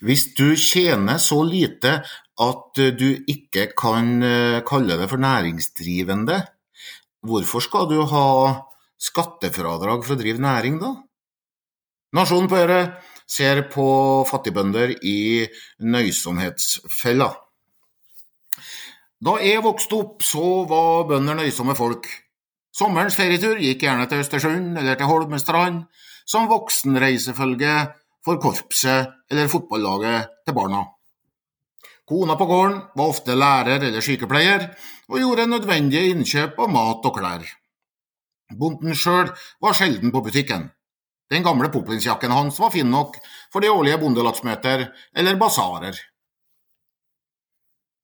Hvis du tjener så lite at du ikke kan eh, kalle det for næringsdrivende, hvorfor skal du ha skattefradrag for å drive næring, da? Nasjonen på Øre ser på fattigbønder i nøysomhetsfella. Da jeg vokste opp, så var bønder nøysomme folk. Sommerens ferietur gikk gjerne til Østersund eller til Holmestrand, som voksenreisefølge for korpset eller fotballaget til barna. Kona på gården var ofte lærer eller sykepleier, og gjorde nødvendige innkjøp av mat og klær. Bonden sjøl var sjelden på butikken. Den gamle poplinsjakken hans var fin nok for de årlige bondelagsmøter eller basarer.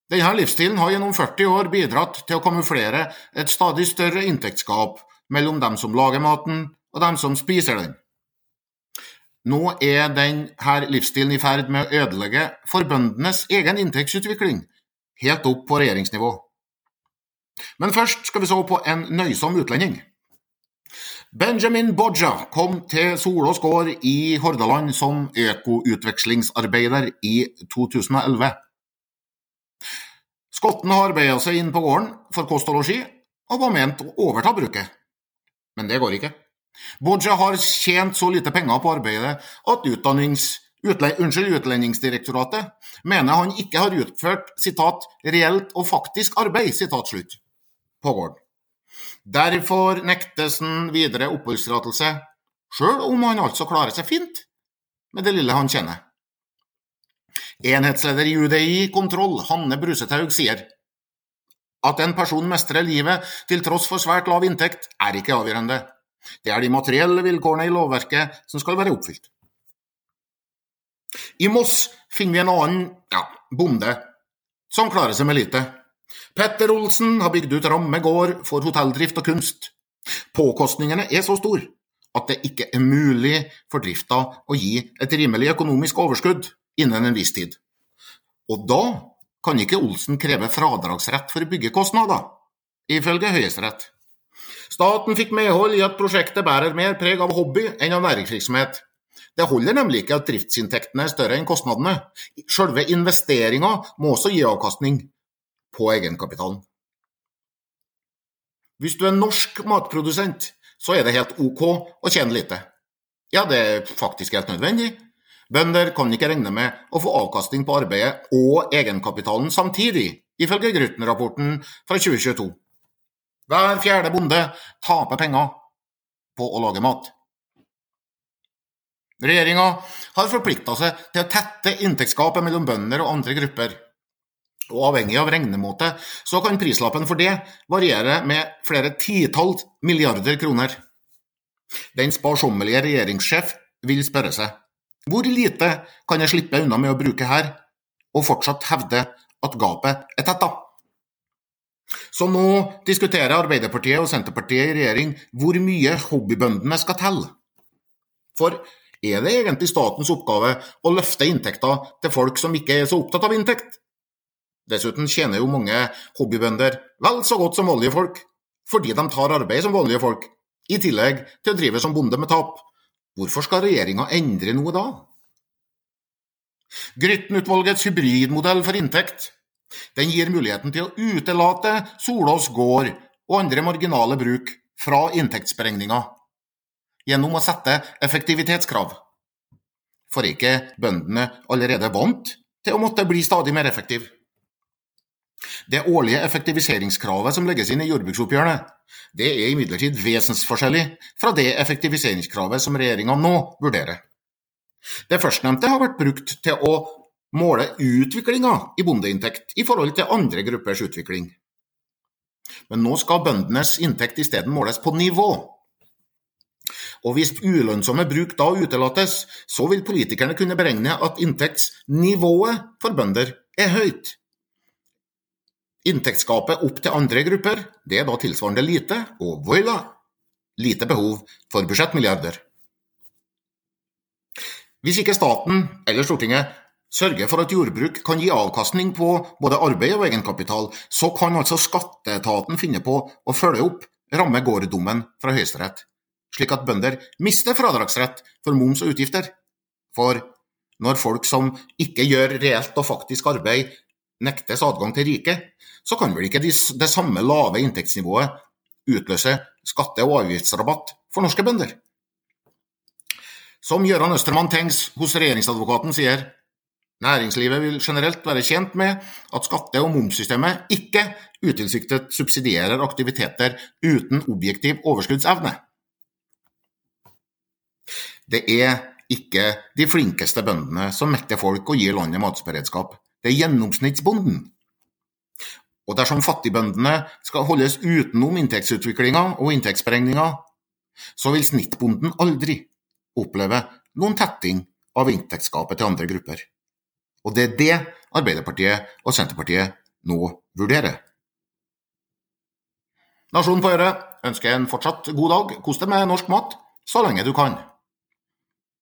Denne livsstilen har gjennom 40 år bidratt til å kamuflere et stadig større inntektsgap mellom dem som lager maten og dem som spiser den. Nå er denne livsstilen i ferd med å ødelegge for bøndenes egen inntektsutvikling, helt opp på regjeringsnivå. Men først skal vi se på en nøysom utlending. Benjamin Boja kom til Solås gård i Hordaland som økoutvekslingsarbeider i 2011. Skotten har arbeida seg inn på gården for kost og losji, og var ment å overta bruket. Men det går ikke. Boja har tjent så lite penger på arbeidet at utdannings, utle, unnskyld, Utlendingsdirektoratet mener han ikke har utført citat, 'reelt og faktisk arbeid' citat slutt, på gården. Derfor nektes han videre oppholdstillatelse, sjøl om han altså klarer seg fint med det lille han tjener. Enhetsleder i UDI kontroll, Hanne Brusetaug, sier at en person mestrer livet til tross for svært lav inntekt, er ikke avgjørende. Det er de materielle vilkårene i lovverket som skal være oppfylt. I Moss finner vi en annen ja, bonde som klarer seg med lite. Petter Olsen har bygd ut Ramme gård for hotelldrift og kunst. Påkostningene er så store at det ikke er mulig for drifta å gi et rimelig økonomisk overskudd innen en viss tid. Og da kan ikke Olsen kreve fradragsrett for byggekostnader, ifølge Høyesterett. Staten fikk medhold i at prosjektet bærer mer preg av hobby enn av næringsvirksomhet. Det holder nemlig ikke at driftsinntektene er større enn kostnadene. Selve investeringa må også gi avkastning på egenkapitalen. Hvis du er norsk matprodusent, så er det helt ok å tjene lite. Ja, det er faktisk helt nødvendig. Bønder kan ikke regne med å få avkastning på arbeidet og egenkapitalen samtidig, ifølge Grytten-rapporten fra 2022. Hver fjerde bonde taper penger på å lage mat. Regjeringa har forplikta seg til å tette inntektsgapet mellom bønder og andre grupper og avhengig av regnemåte så kan prislappen for det variere med flere titalls milliarder kroner. Den sparsommelige regjeringssjef vil spørre seg hvor lite kan jeg slippe unna med å bruke her, og fortsatt hevde at gapet er tetta? Så nå diskuterer Arbeiderpartiet og Senterpartiet i regjering hvor mye hobbybøndene skal telle. For er det egentlig statens oppgave å løfte inntekter til folk som ikke er så opptatt av inntekt? Dessuten tjener jo mange hobbybønder vel så godt som vanlige folk, fordi de tar arbeid som vanlige folk, i tillegg til å drive som bonde med tap. Hvorfor skal regjeringa endre noe da? Grytten-utvalgets hybridmodell for inntekt den gir muligheten til å utelate Solås gård og andre marginale bruk fra inntektsberegninga, gjennom å sette effektivitetskrav. For ikke bøndene allerede vant til å måtte bli stadig mer effektive? Det årlige effektiviseringskravet som legges inn i jordbruksoppgjørene, det er imidlertid vesensforskjellig fra det effektiviseringskravet som regjeringa nå vurderer. Det førstnevnte har vært brukt til å måle utviklinga i bondeinntekt i forhold til andre gruppers utvikling. Men nå skal bøndenes inntekt isteden måles på nivå. Og hvis ulønnsomme bruk da utelates, så vil politikerne kunne beregne at inntektsnivået for bønder er høyt. Inntektsgapet opp til andre grupper det er da tilsvarende lite, og voila, lite behov for budsjettmilliarder. Hvis ikke staten eller Stortinget sørger for at jordbruk kan gi avkastning på både arbeid og egenkapital, så kan altså skatteetaten finne på å følge opp ramme gårddommen fra Høyesterett, slik at bønder mister fradragsrett for moms og utgifter. For når folk som ikke gjør reelt og faktisk arbeid, nektes adgang til riket, så kan vel ikke det samme lave inntektsnivået utløse skatte- og avgiftsrabatt for norske bønder? Som Gøran Østermann Tengs hos regjeringsadvokaten sier, næringslivet vil generelt være tjent med at skatte- og momssystemet ikke utilsiktet subsidierer aktiviteter uten objektiv overskuddsevne. Det er ikke de flinkeste bøndene som metter folk og gir landet matberedskap, det er gjennomsnittsbonden. Og dersom fattigbøndene skal holdes utenom inntektsutviklinga og inntektsberegninga, så vil snittbonden aldri oppleve noen tetting av inntektsgapet til andre grupper. Og det er det Arbeiderpartiet og Senterpartiet nå vurderer. Nasjonen på Øre ønsker en fortsatt god dag. Kos deg med norsk mat så lenge du kan.